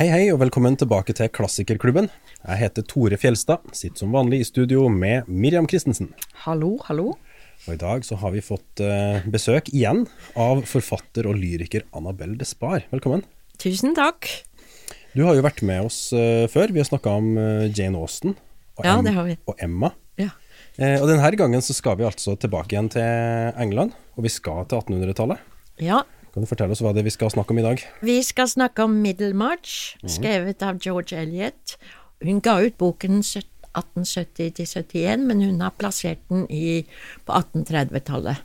Hei, hei, og velkommen tilbake til Klassikerklubben. Jeg heter Tore Fjelstad, sitter som vanlig i studio med Miriam Christensen. Hallo, hallo. Og i dag så har vi fått eh, besøk igjen av forfatter og lyriker Annabelle Despard. Velkommen. Tusen takk. Du har jo vært med oss eh, før. Vi har snakka om eh, Jane Austen og, Ja, Em- det har vi. og Emma. Ja. Og denne gangen så skal vi altså tilbake igjen til England, og vi skal til 1800-tallet. ja. Kan du fortelle oss hva det er vi skal snakke om i dag? Vi skal snakke om Middlemarch, skrevet av George Eliot. Hun ga ut boken 1870-71, men hun har plassert den i, på 1830-tallet,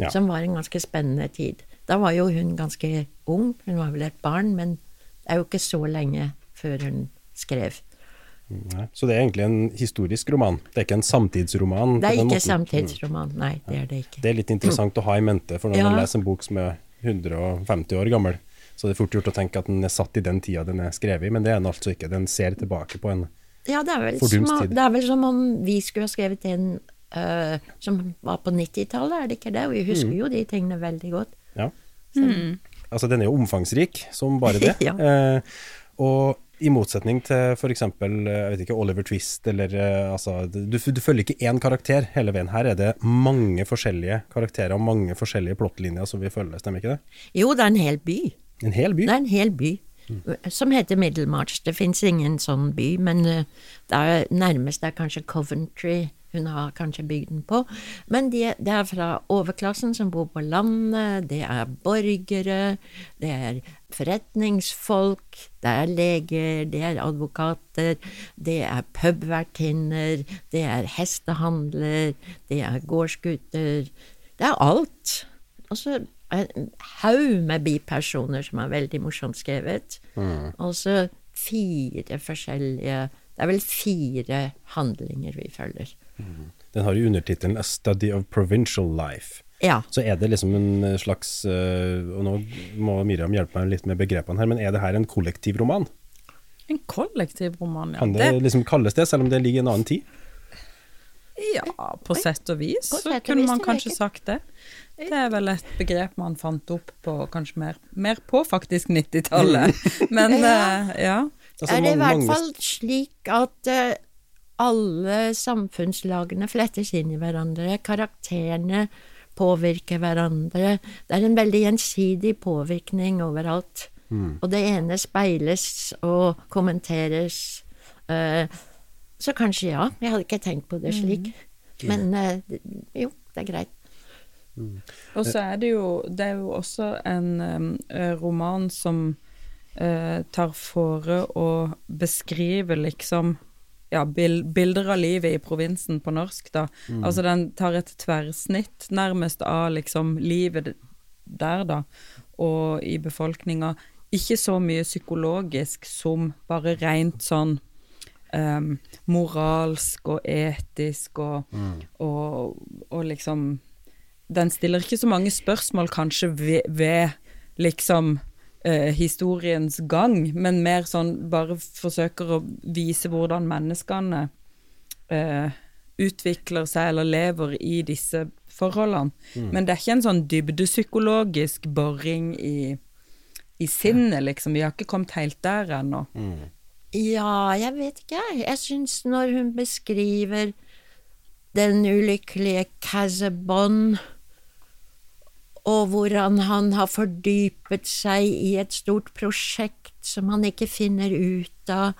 Ja. som var en ganske spennende tid. Da var jo hun ganske ung, hun var vel et barn, men det er jo ikke så lenge før hun skrev. Nei. Så det er egentlig en historisk roman, det er ikke en samtidsroman? Det er ikke samtidsroman, nei, det er det ikke. Det er litt interessant å ha i mente, for når Ja. man leser en bok som er 150 år gammel, så det er fort gjort å tenke at den er satt i den tida den er skrevet i, men det er den altså ikke. Den ser tilbake på en Ja, Fordums som, tid. det er vel som om vi skulle ha skrevet en uh, som var på 90-tallet, er det ikke det? Og vi Mm. husker jo de tingene veldig godt. Ja. Altså, den er jo omfangsrik som bare det. Ja. uh, og i motsetning til f.eks. jeg Oliver Twist eller eh, altså, du, du følger ikke én karakter hele veien. Her er det mange forskjellige karakterer og mange forskjellige plottlinjer som vi følger, stemmer ikke det? Jo, det er en hel by. En hel by. Det er en hel by. Som heter Middlemarch. Det fins ingen sånn by, men eh, det er nærmest er kanskje Coventry hun har kanskje bygd den på. Men de, det er fra overklassen som bor på landet, det er borgere, det er forretningsfolk, det er leger, det er advokater, det er pubvertinner, det er hestehandler, det er gårdsgutter. Det er alt. Og så en haug med bipersoner som er veldig morsomt skrevet. Og så fire forskjellige Det er vel fire handlinger vi følger. Den har jo undertittelen 'A Study of Provincial Life'. Ja. Så er det liksom en slags eh, Og nå må Miriam hjelpe meg litt med begrepene her, men er det her en kollektivroman? En kollektiv roman, ja. Kan det liksom kalles det, selv om det ligger i en annen tid? ja, på sett og vis så sett og kunne vis, man kanskje sagt det. Det er vel et begrep man fant opp på kanskje mer, mer på faktisk 90-tallet. Men Ja. eh, ja. Altså, er det i hvert fall slik at eh, alle samfunnslagene flettes inn i hverandre, karakterene påvirker hverandre. Det er en veldig gjensidig påvirkning overalt. Og det ene speiles og kommenteres. eh, så kanskje ja, jeg hadde ikke tenkt på det slik. Men eh, jo, det er greit. Og så er det jo Det er jo også en um, eh, roman som tar fore å beskrive liksom ja, bil, bilder av livet i provinsen på norsk, da. Altså den tar et tverrsnitt nærmest av liksom livet der, da, og i befolkninga. Ikke så mye psykologisk som bare rent sånn um, moralsk og etisk og, og, og liksom Den stiller ikke så mange spørsmål kanskje ved, ved liksom eh, historiens gang, men mer sånn bare forsøker å vise hvordan menneskene eh, utvikler seg eller lever i disse forholdene. Men det er ikke en sånn dybdepsykologisk boring i, i sinnet, liksom. Vi har ikke kommet helt der ennå. Ja, jeg vet ikke, jeg. Jeg syns når hun beskriver den ulykkelige Casabon, og hvordan han har fordypet seg i et stort prosjekt som han ikke finner ut av,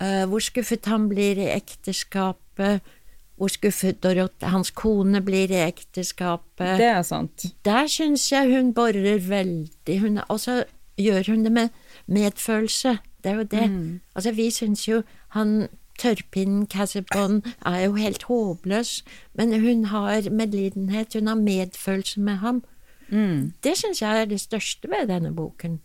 eh, hvor skuffet han blir i ekteskapet, hvor skuffet Dorothea, hans kone blir i ekteskapet Det er sant. der syns jeg hun borer veldig Og så gjør hun det med medfølelse. Det er jo det. Altså, vi syns jo han tørrpinnen Cassibon er jo helt håpløs, men hun har medlidenhet, hun har medfølelse med ham. Det syns jeg er det største ved denne boken.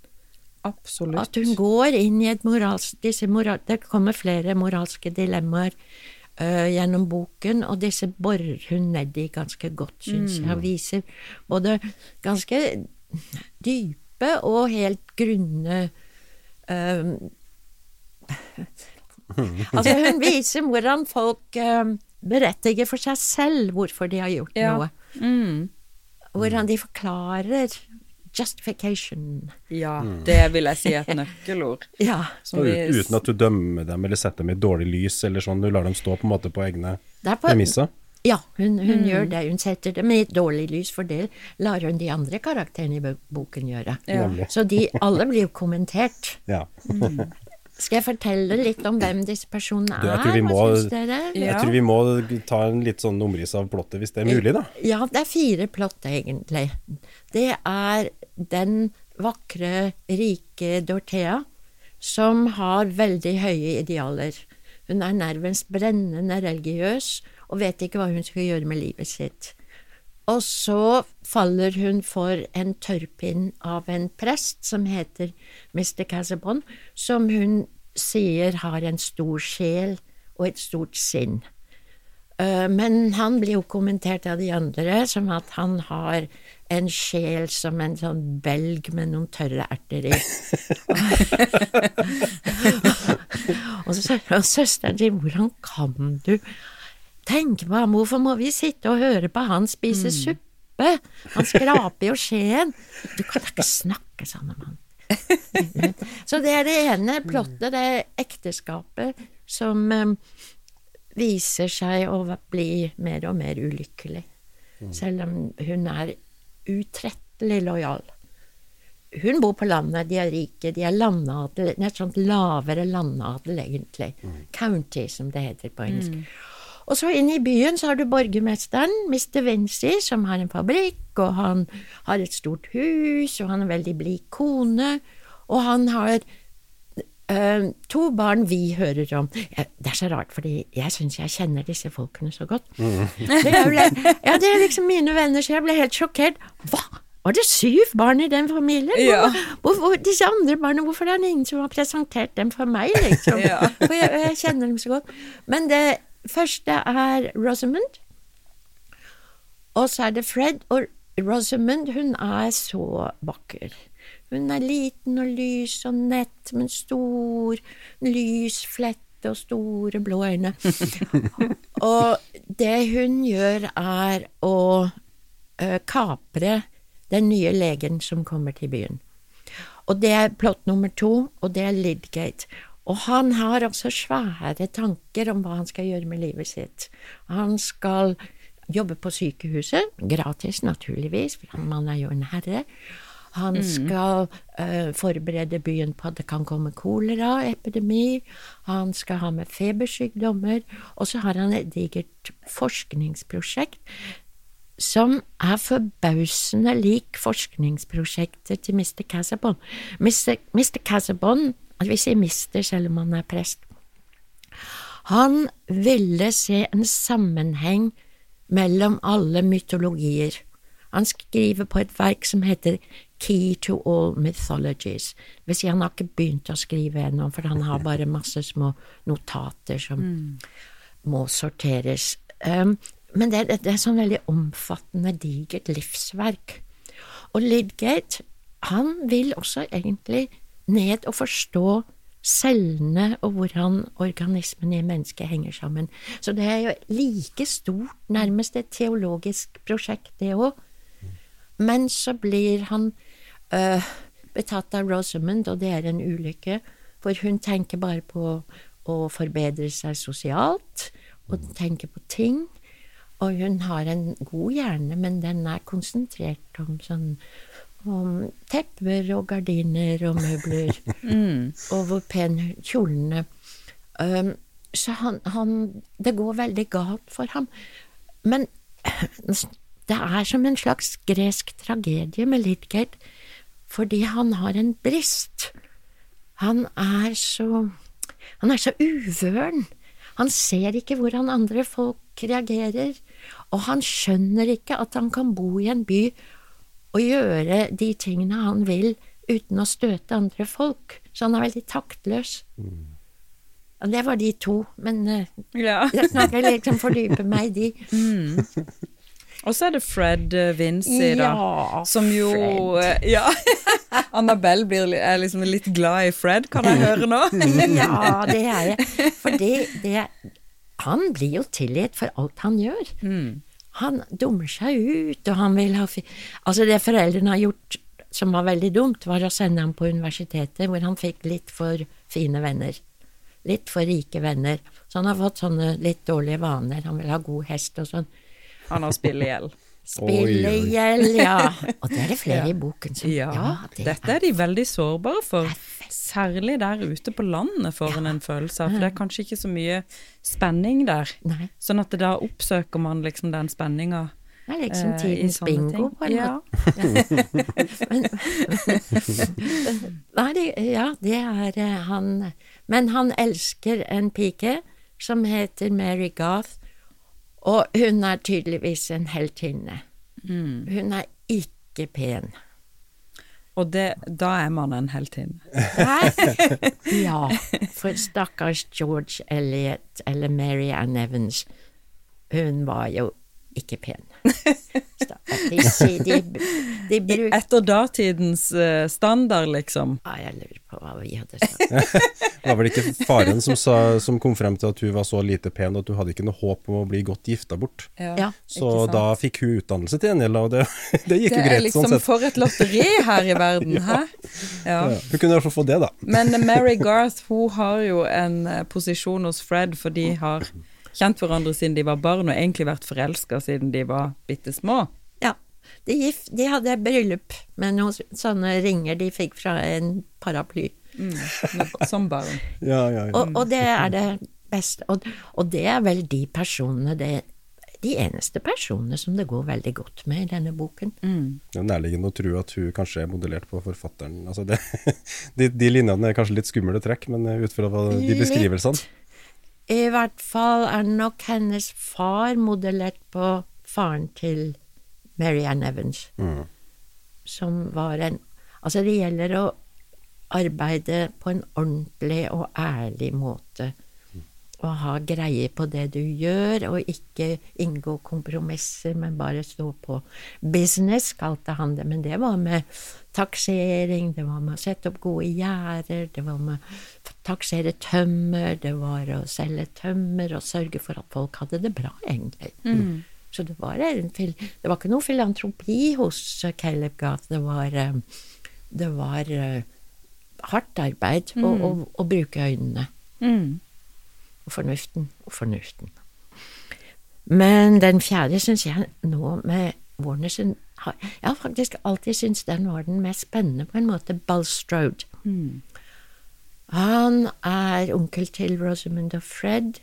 Absolutt. At hun går inn i et moralsk disse moral, Det kommer flere moralske dilemmaer uh, gjennom boken, og disse borer hun ned i ganske godt, syns jeg. Viser både ganske dype og helt grunne uh, Altså, hun viser hvordan folk uh, berettiger for seg selv hvorfor de har gjort Ja. noe. Mm. Hvordan de forklarer justification. Ja, det vil jeg si er et nøkkelord. Ja. Som vi, uten at du dømmer dem eller setter dem i dårlig lys eller sånn, du lar dem stå på en måte på egne er premisser. Ja, hun, hun gjør det. Hun setter dem i et dårlig lys, for det lar hun de andre karakterene i boken gjøre. Ja. Så de alle blir jo kommentert. Ja. Skal jeg fortelle litt om hvem disse personene Du, jeg er? tror vi Hva må- dere? Ja. Jeg tror vi må ta en litt sånn omriss av plottet, hvis det er mulig, da. Ja, det er fire plott, egentlig. Det er den vakre, rike Dorthea som har veldig høye idealer. Hun er nærmest brennende religiøs og vet ikke hva hun skal gjøre med livet sitt. Og så faller hun for en tørrpinn av en prest som heter Mr. Casabon, som hun sier har en stor sjel og et stort sinn. Eh, Men han blir jo kommentert av de andre som at han har en sjel som en sånn belg med noen tørre erter i. og, så, sier søsteren sin, hvordan kan du tenke meg, ham, hvorfor må vi sitte og høre på han spise suppe? Han skraper jo skjeen. Du kan da ikke snakke sånn om han. Så det er det ene plottet, det er ekteskapet som um, viser seg å bli mer og mer ulykkelig. Selv om hun er utrettelig lojal. Hun bor på landet, de er rike, de er landadel, det er et sånt lavere landadel, egentlig. County, som det heter på engelsk. Og så inne i byen så har du borgermesteren, Mr. Vinci, som har en fabrikk, og han har et stort hus, og han har en veldig blid kone, og han har eh, to barn vi hører om. Det er så rart, fordi jeg syns jeg kjenner disse folkene så godt. Det er, ble, ja, det er liksom mine venner, så jeg ble helt sjokkert. Hva? Var det syv barn i den familien? Ja. Hvor, hvor, disse andre barna, hvorfor er det ingen som har presentert dem for meg, liksom? Ja. For jeg, jeg kjenner dem så godt. Men det første er Rosamund, og så er det Fred. Og Rosamund, hun er så vakker. Hun er liten og lys og nett, men stor, lys flette og store blå øyne. og det hun gjør, er å uh, kapre den nye legen som kommer til byen. Og det er plott nummer to, og det er Lidgate. Og han har også svære tanker om hva han skal gjøre med livet sitt. Han skal jobbe på sykehuset, gratis naturligvis, for han er jo en herre. Han skal uh, forberede byen på at det kan komme koleraepidemi. Han skal ha med febersykdommer. Og så har han et digert forskningsprosjekt som er forbausende lik forskningsprosjektet til Mr. Casabon. Mr. Mr. Casabon, vi sier mister selv om han er prest, han ville se en sammenheng mellom alle mytologier. Han skriver på et verk som heter Key to all mythologies. Det vil si, han har ikke begynt å skrive ennå, for han har bare masse små notater som må sorteres. Um, men det, det, det er sånn veldig omfattende, digert livsverk. Og Lidgate, han vil også egentlig ned og forstå cellene og hvordan organismen i mennesket henger sammen. Så det er jo like stort, nærmest et teologisk prosjekt, det òg. Men så blir han øh, betatt av Rosamund, og det er en ulykke, for hun tenker bare på å forbedre seg sosialt, og tenker på ting. Og hun har en god hjerne, men den er konsentrert om sånn om tepper og gardiner og møbler, og hvor pen kjolene um, Så han, han Det går veldig galt for ham. Men det er som en slags gresk tragedie med Lidgate, fordi han har en brist. Han er så Han er så uvøren. Han ser ikke hvordan andre folk reagerer, og han skjønner ikke at han kan bo i en by og gjøre de tingene han vil uten å støte andre folk. Så han er veldig taktløs. Og det var de to, men uh, Ja. jeg snakker liksom fordype meg i de. Og så er det Fred Vincy, Vinci, da. Ja, som jo Fred. Ja. Annabelle blir, er liksom litt glad i Fred, kan jeg høre nå? Ja, det er jeg. For det, det Han blir jo tilgitt for alt han gjør. Han dummer seg ut, og han vil ha Altså, det foreldrene har gjort som var veldig dumt, var å sende ham på universitetet, hvor han fikk litt for fine venner. Litt for rike venner. Så han har fått sånne litt dårlige vaner. Han vil ha god hest og sånn. Han har spillegjeld. Spillegjeld, ja. Og det er det flere i boken som Ja, det dette er de veldig sårbare for. Særlig der ute på landet, får en en følelse av. For det er kanskje ikke så mye spenning der. Nei. Sånn at da oppsøker man liksom den spenninga. Det er liksom eh, tidens eh, bingo, på en ja. måte. Nei, det, ja, det er eh, han Men han elsker en pike som heter Mary Garth, og hun er tydeligvis en heltinne. Mm. Hun er ikke pen. Og det, da er man en heltinne. Ja, for stakkars George Elliot eller Mary Ann Evans, hun var jo ikke pen. De, de, de bruk... Etter datidens eh, standard, liksom. Ja, jeg lurer på hva vi hadde sagt. Det var vel ikke faren som, sa, som kom frem til at hun var så lite pen at hun hadde ikke noe håp om å bli godt gifta bort. Ja. Så Ikke sant? da fikk hun utdannelse til gjengjeld, og det, det gikk Det jo er greit liksom sånn sett. for et lotteri her i verden, hæ? Ja. Ja, hun kunne i hvert fall få det, da. Men Mary Garth hun har jo en eh, posisjon hos Fred, for de har kjent hverandre siden de var barn, og egentlig vært forelska siden de var bitte små. Ja. De, gif, de hadde bryllup med noen sånne ringer de fikk fra en paraply. Mm, som barn. Ja, ja, ja. Og, og det er det beste. Og, og det er vel de personene det, De eneste personene som det går veldig godt med i denne boken. Det er nærliggende å tro at hun kanskje er modellert på forfatteren. Altså det, de, de linjene er kanskje litt skumle trekk, men ut fra de Litt. beskrivelsene I hvert fall er nok hennes far modellert på faren til Mary Ann Evans, mm. som var en Altså, det gjelder å arbeide på en ordentlig og ærlig måte. Og ha greie på det du gjør, og ikke inngå kompromisser, men bare stå på. Business kalte han det, men det var med taksering, det var med å sette opp gode gjerder, det var med å taksere tømmer, det var å selge tømmer og sørge for at folk hadde det bra, egentlig. Så det var, en, det var ikke noe filantropi hos Caleb Gath, det var, eh, det var eh, hardt arbeid å, å, å bruke øynene Mm. Og fornuften og fornuften. Men den fjerde syns jeg nå med Warner sin har- Jeg har faktisk alltid syntes den var den mest spennende på en måte. Bulstrode. Han er onkel til Rosamund og Fred.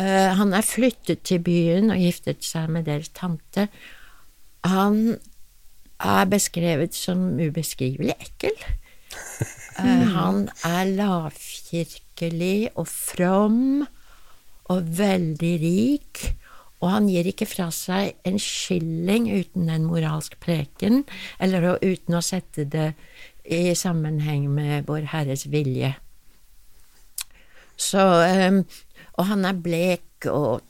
Uh, han er flyttet til byen og giftet seg med deres tante. Han er beskrevet som ubeskrivelig ekkel. Eh, han er lavkirkelig og from og veldig rik, og han gir ikke fra seg en skilling uten en moralsk preken, eller uten å sette det i sammenheng med Vår Herres vilje. Så ehm, Og han er blek og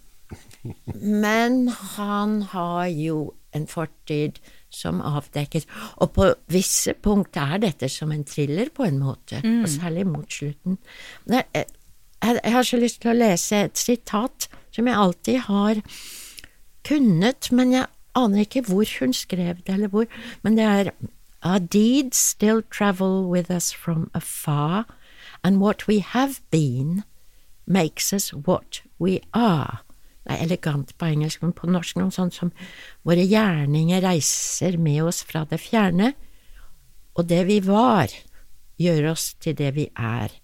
Men han har jo en fortid som avdekkes, og på visse punkt er dette som en thriller på en måte, og særlig mot slutten. Jeg, jeg har så lyst til å lese et sitat som jeg alltid har kunnet, men jeg aner ikke hvor hun skrev det, eller hvor, men det er Our deeds still travel with us from afar, and what we have been makes us what we are. Det er elegant på engelsk, men på norsk noe sånt som Våre gjerninger reiser med oss fra det fjerne, og det vi var, gjør oss til det vi er.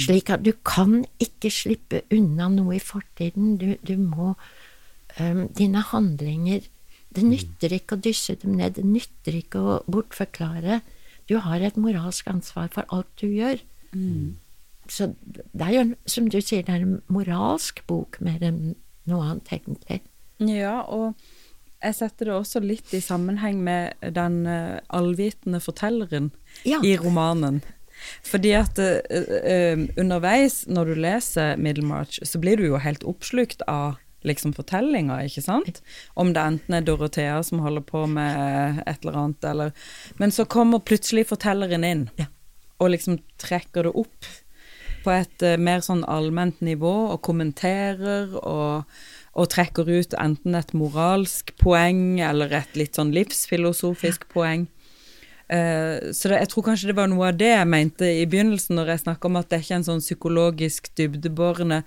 Slik at du kan ikke slippe unna noe i fortiden. Du, du må um, Dine handlinger Det nytter ikke å dysse dem ned, det nytter ikke å bortforklare. Du har et moralsk ansvar for alt du gjør. Så det er jo, som du sier, det er en moralsk bok mer enn noe annet, egentlig. Ja, og jeg setter det også litt i sammenheng med den eh, allvitende fortelleren Ja. i romanen. Fordi at uh, underveis, når du leser Middlemarch, så blir du jo helt oppslukt av liksom fortellinga, ikke sant? Om det enten er Dorothea som holder på med et eller annet, eller Men så kommer plutselig fortelleren inn, Ja. og liksom trekker det opp på et eh, mer sånn allment nivå, og kommenterer og, og trekker ut enten et moralsk poeng eller et litt sånn livsfilosofisk poeng. Uh, så det, jeg tror kanskje det var noe av det jeg mente i begynnelsen, når jeg snakka om at det er ikke en sånn psykologisk dybdebårende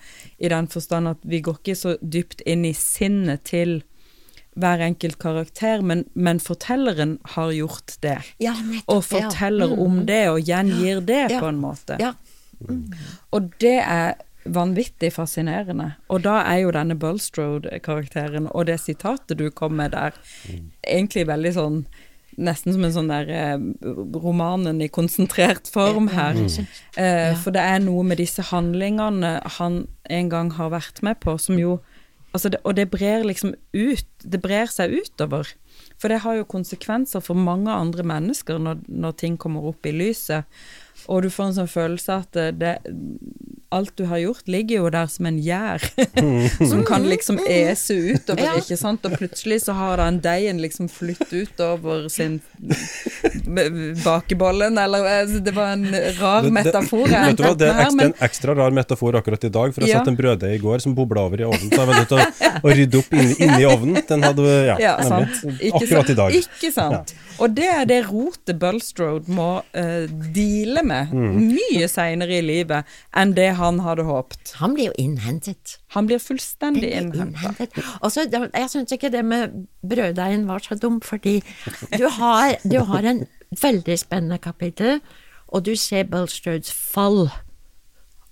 i den forstand at vi går ikke så dypt inn i sinnet til hver enkelt karakter, men, men fortelleren har gjort det. Ja, nettopp. Og forteller om det, og gjengir det Ja. på en måte. Ja. Og det er vanvittig fascinerende. Og da er jo denne Bulstrode-karakteren og det sitatet du kom med der, egentlig veldig sånn Nesten som en sånn der eh, romanen i konsentrert form her. Eh, for det er noe med disse handlingene han en gang har vært med på, som jo Altså det, og det brer liksom ut Det brer seg utover. For det har jo konsekvenser for mange andre mennesker når, når ting kommer opp i lyset. Og du får en sånn følelse at det, alt du har gjort, ligger jo der som en gjær. som kan liksom ese utover, Ja. ikke sant. Og plutselig så har den deigen liksom flytt utover sin bakebollen, eller eh, Det var en rar Det- det- metafor Vet du hva, det er ekstra, en ekstra rar metafor akkurat i dag, for jeg Ja. satt en brøddeig i går som bobla over i ovnen, så jeg var nødt til å, å rydde opp inni, inni ovnen. Den hadde Ja, Ja, nemlig. Akkurat i dag. Ikke sant. Og det er det rotet Bulstrode må uh, deale med Mm. mye seinere i livet enn det han hadde håpet. Han blir jo innhentet. Han blir fullstendig blir innhentet. innhentet. Så, jeg syns ikke det med brøddeigen var så dumt, fordi du har, du har en veldig spennende kapittel, og du ser Bulstrudes fall.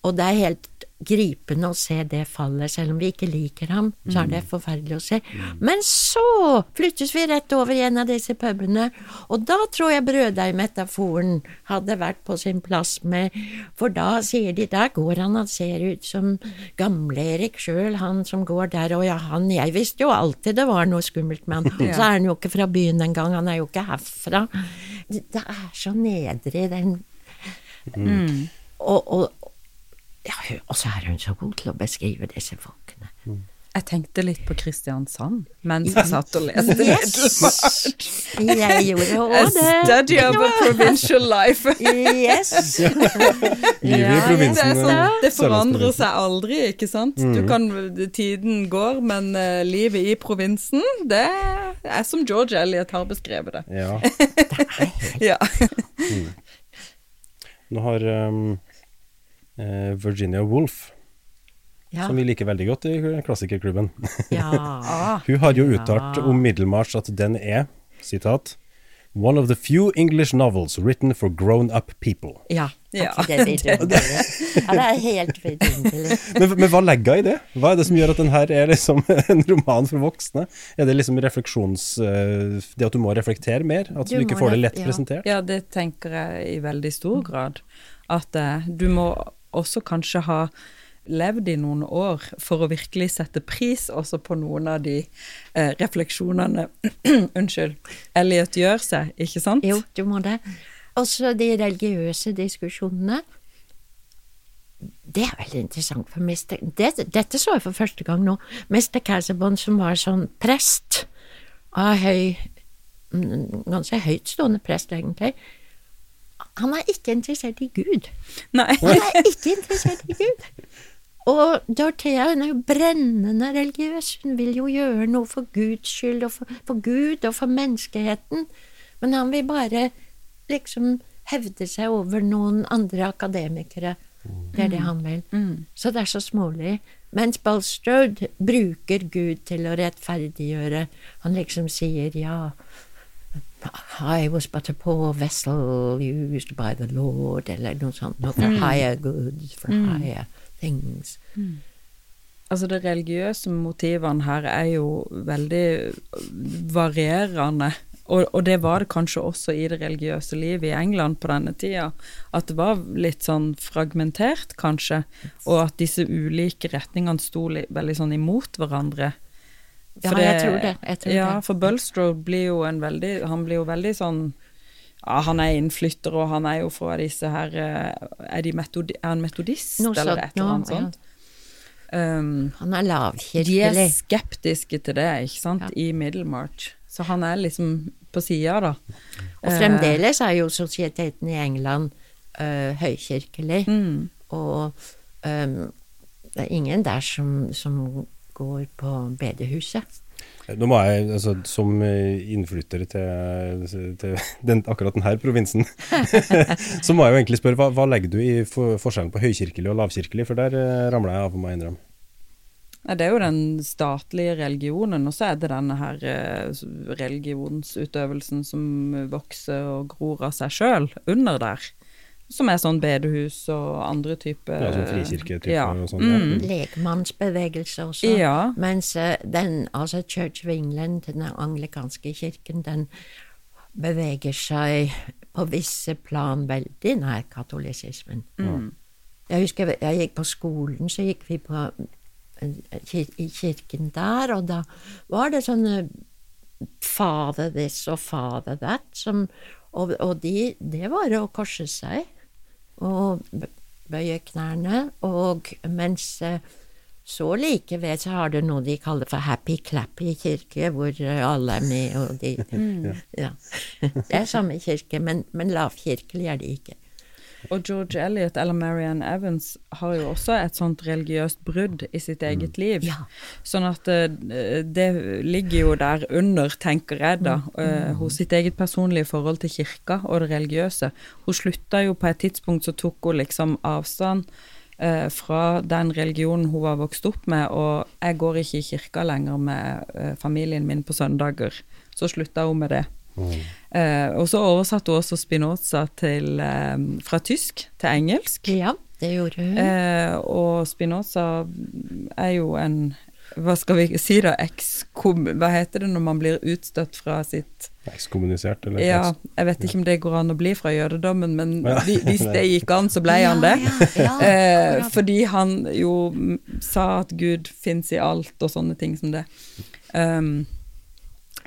Og det er helt gripende å se det fallet, selv om vi ikke liker ham, så er det forferdelig å se. Men så flyttes vi rett over i en av disse pubene, og da tror jeg brøddeigmetaforen hadde vært på sin plass med, for da sier de, der går han, han ser ut som gamle-Erik sjøl, han som går der, og ja, han, jeg visste jo alltid det var noe skummelt med han, så er han jo ikke fra byen engang, han er jo ikke herfra. Det, er så nedrig, den. Og, og, ja, og så er hun så god til å beskrive disse folkene. Jeg tenkte litt på Kristiansand mens jeg satt og leste Yes! Jeg gjorde A òg det. study of a provincial life. Yes. Livet i Ja, provinsen. Det, er sånn, eh, det forandrer seg aldri, ikke sant. Du kan, tiden går, men uh, livet i provinsen, det er som George Elliot har beskrevet det. Ja. Ja. Nå har um, eh, Virginia Woolf, Ja. som vi liker veldig godt i klassikerklubben, ja. hun har jo uttalt om Middelmars at den er, sitat, One of the few English novels written for grown-up people. Ja, Ja, det vidunderlig? Ja, det er helt vidunderlig. Men, men hva legger jeg i det? Hva er det som gjør at den her er liksom en roman for voksne? Er det liksom refleksjons... eh, Det at du må reflektere mer? At du, Du ikke får det lett ja. presentert? Ja, det tenker jeg i veldig stor grad. At uh, du må også kanskje ha levd i noen år for å virkelig sette pris også på noen av de eh, refleksjonene Unnskyld. Elliot gjør seg, ikke sant? Jo, du må det. Også de religiøse diskusjonene. Det er veldig interessant for Mr. Det, dette så jeg for første gang nå. Mr. Cassabon som var sånn prest av høy mm, Ganske høytstående prest, egentlig. Han er ikke interessert i Gud. Nei. Han er ikke interessert i Gud. Og Dorthea hun er jo brennende religiøs. Hun vil jo gjøre noe for Guds skyld, og for, for Gud og for menneskeheten. Men han vil bare liksom hevde seg over noen andre akademikere. Det er det han vil. Så det er så smålig. Mens Balstrode bruker Gud til å rettferdiggjøre. Han liksom sier ja. I was but a poor vessel used by the Lord, eller noe sånt. Noe for higher goods, for higher things. Altså det religiøse motivene her er jo veldig varierende. Og, og det var det kanskje også i det religiøse livet i England på denne tida. At det var litt sånn fragmentert, kanskje. Og at disse ulike retningene sto veldig sånn imot hverandre. Ja, jeg tror det, jeg tror ja, det. for Bulstrode blir jo en veldig Han blir jo veldig sånn ja, Han er innflytter, og han er jo fra disse her eh, Er, de metodi, er han metodist, Noe eller et eller annet ja. sånt? Um, Han er lavkirkelig. de er skeptiske til det, ikke sant, Ja. i Middlemarch. Så han er liksom på sida, da. Og fremdeles er jo sosieteten i England uh, høykirkelig. Mm. Og um, det er ingen der som, som går på bedehuset. Nå må jeg, altså, Som eh, innflytter til, til den, akkurat denne provinsen, så må jeg jo egentlig spørre, hva, hva legger du i for, forskjellen på høykirkelig og lavkirkelig? For der eh, ramla jeg av, må jeg innrømme. Ja, det er jo den statlige religionen, og så er det denne her eh, religionsutøvelsen som vokser og gror av seg sjøl under der. Som er sånn bedehus og andre typer Ja, sånn frikirketype ja. og sånn. Ja. Mm. Lekmannsbevegelse også. Ja. Mens eh, den, altså Church of England, den anglikanske kirken, den beveger seg på visse plan veldig nær katolisismen. Mm. Jeg husker jeg, gikk på skolen, så gikk vi på eh, i kirken der, og da var det sånne father this og father that, som, og, og de, det var å korse seg og bøye knærne, og mens eh, så like ved så har det noe de kaller for happy clappy kirke, hvor eh, alle er med, og de ja. Det er samme kirke, men, men lavkirkelig er de ikke. Og George Eliot eller Marianne Evans har jo også et sånt religiøst brudd i sitt eget liv. Ja. Sånn at uh, det ligger jo der under, tenker jeg da, uh, hos sitt eget personlige forhold til kirka og det religiøse. Hun slutta jo på et tidspunkt, så tok hun liksom avstand uh, fra den religionen hun var vokst opp med, og jeg går ikke i kirka lenger med familien min på søndager. Så slutta hun med det. Eh, og så oversatte hun også Spinoza til, eh, fra tysk til engelsk. Ja, det gjorde hun. Eh, og Spinoza er jo en Hva skal vi si da? Ekskom... Hva heter det når man blir utstøtt fra sitt Ekskommunisert, eller Ja, jeg vet ikke om det går an å bli fra jødedommen, men Ja. hvis det gikk an, så ble han det. Ja, ja, ja, Eh, fordi han jo mm, sa at Gud fins i alt, og sånne ting som det. Um,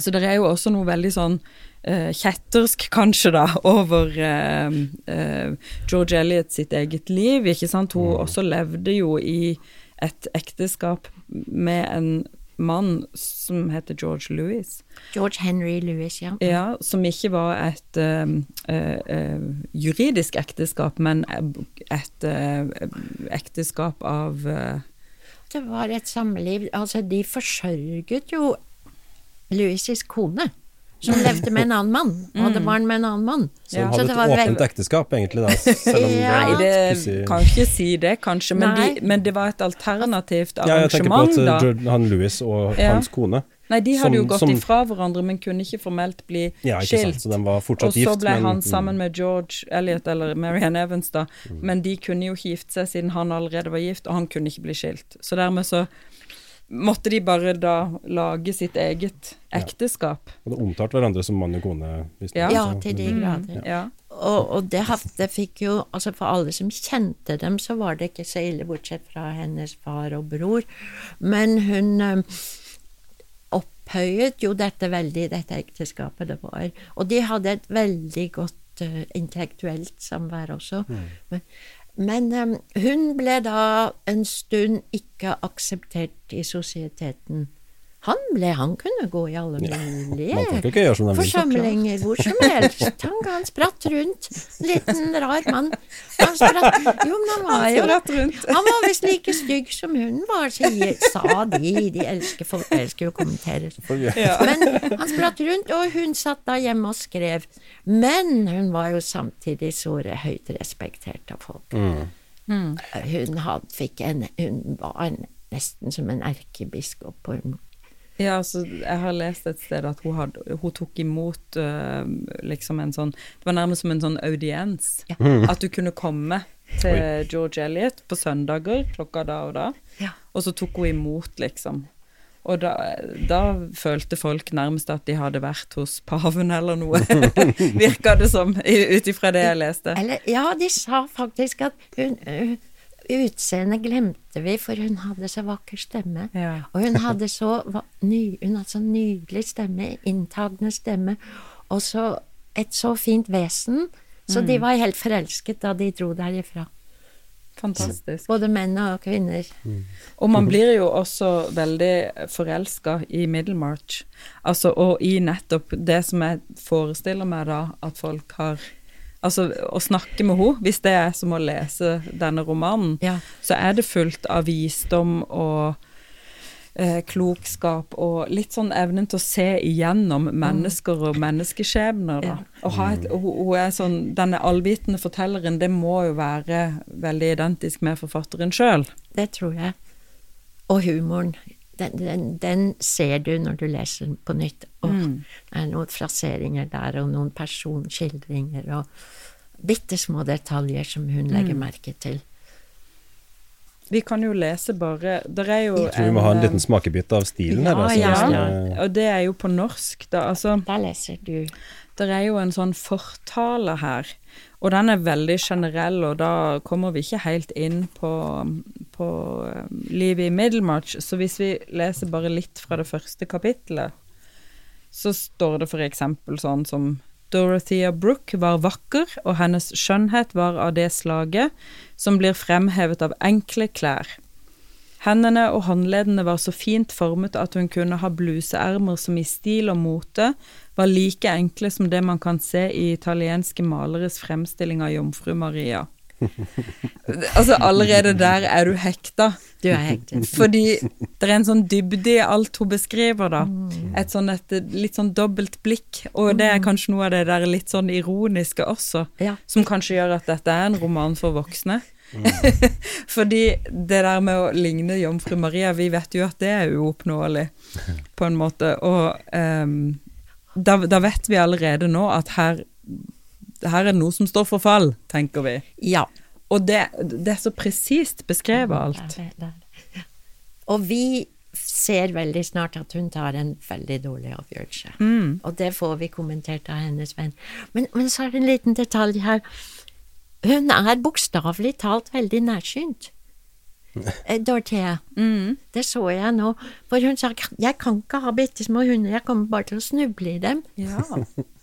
så det er jo også noe veldig sånn uh, kjettersk, kanskje, da, over uh, uh, George Eliot sitt eget liv, ikke sant. Hun også levde jo i et ekteskap med en mann som heter George Louis. George Henry Lewis, ja. Ja, som ikke var et uh, eh, eh, juridisk ekteskap, men et uh, ekteskap av Det var et samliv Altså, de forsørget jo Louises kone, som levde med en annen mann, og hadde barn med en annen mann. Så de hadde et åpent ekteskap, egentlig, da. Selv om Ja. Nei, det kan ikke si det, kanskje, men, de, men det var et alternativt Ja, jeg tenker på at da. George- han Louis og Ja. hans kone Nei, de hadde jo gått som- ifra hverandre, men kunne ikke formelt bli Ja, ikke sant, skilt. så de var fortsatt Og så gift. ble men- han sammen med George Elliot, eller Marianne Evans, da. Mm. Men de kunne jo ikke gifte seg siden han allerede var gift, og han kunne ikke bli skilt. Så dermed så måtte de bare da lage sitt eget ekteskap. Ja. Og det omtalte hverandre som mann og kone. hvis Ja. Ja, til de grader. Ja. Og, og det, det fikk jo Altså for alle som kjente dem, så var det ikke så ille, bortsett fra hennes far og bror. Men hun eh, opphøyet jo dette veldig, dette ekteskapet det var. Og de hadde et veldig godt eh, intellektuelt samvær også. Men, men eh, hun ble da en stund ikke akseptert i sosieteten. Han ble, han kunne gå i alle mulige som forsamlinger hvor som helst. Han, han spratt rundt. Liten, rar mann. Han spratt Jo, men han var jo. Han var visst like stygg som hun var, sier, sa de. De elsker folk, elsker å kommentere. Men han spratt rundt, og hun satt da hjemme og skrev. Men hun var jo samtidig så høyt respektert av folk. Mm. Hun, had, fikk en, hun var en, nesten som en erkebiskop. på en Ja, altså, jeg har lest et sted at hun, had, hun tok imot uh, liksom en sånn Det var nærmest som en sånn audiens. Ja. At du kunne komme til George Eliot på søndager klokka da og da, Ja. og så tok hun imot, liksom. Og da, da følte folk nærmest at de hadde vært hos paven eller noe, virka det som, ut ifra det jeg leste. Eller, ja, de sa faktisk at hun øh, Utseendet glemte vi, for hun hadde så vakker stemme. Ja. Og hun hadde så, ny, hun hadde så nydelig stemme, inntagende stemme, og så et så fint vesen. Så de var helt forelsket da de dro derifra. Fantastisk. Både menn og kvinner. Og man blir jo også veldig forelska i Middlemarch. Altså, og i nettopp det som jeg forestiller meg da, at folk har Altså, å snakke med henne, hvis det er som å lese denne romanen, Ja. så er det fullt av visdom og eh, klokskap og litt sånn evnen til å se igjennom mennesker og menneskeskjebner. Da. Og ha et, og hun er sånn, denne allvitende fortelleren, det må jo være veldig identisk med forfatteren sjøl. Det tror jeg. Og humoren. Den, den, den, ser du når du leser den på nytt. Og mm. Det er noen fraseringer der, og noen personskildringer, og bitte små detaljer som hun legger mm. merke til. Vi kan jo lese bare Der er jo Jeg tror vi må ha en liten smakebit av stilen ja, her. Altså, ja, ja. Og det er jo på norsk, da. Altså, Der leser du. Det er jo en sånn fortale her, og den er veldig generell, og da kommer vi ikke helt inn på, på um, livet i Middlemarch. Så hvis vi leser bare litt fra det første kapittelet, så står det eksempel sånn som Dorothea Brooke var vakker, og hennes skjønnhet var av det slaget som blir fremhevet av enkle klær. Hendene og håndleddene var så fint formet at hun kunne ha bluseermer som i stil og mote var like enkle som det man kan se i italienske maleres fremstilling av jomfru Maria. altså, allerede der er du hekta. Du er hektet. Fordi det er en sånn dybde i alt hun beskriver, da. Mm. Et sånn et litt sånn dobbelt blikk. Og det er mm. kanskje noe av det der litt sånn ironiske også, ja. som kanskje gjør at dette er en roman for voksne. Mm. Fordi det der med å ligne jomfru Maria, vi vet jo at det er uoppnåelig, på en måte. Og um, da, da, vet vi allerede nå at her her er det noe som står for fall, tenker vi. Ja. Og det, det er så presist beskrevet alt. Det det. Og vi ser veldig snart at hun tar en veldig dårlig avgjørelse. Mm. Og det får vi kommentert av hennes venn. Men, men så er det en liten detalj her. Hun er bokstavelig talt veldig nærsynt. Eh, Dorthea. Mm. Det så jeg nå. For hun sa jeg kan ikke ha bitte små hunder, jeg kommer bare til å snuble i dem. Ja.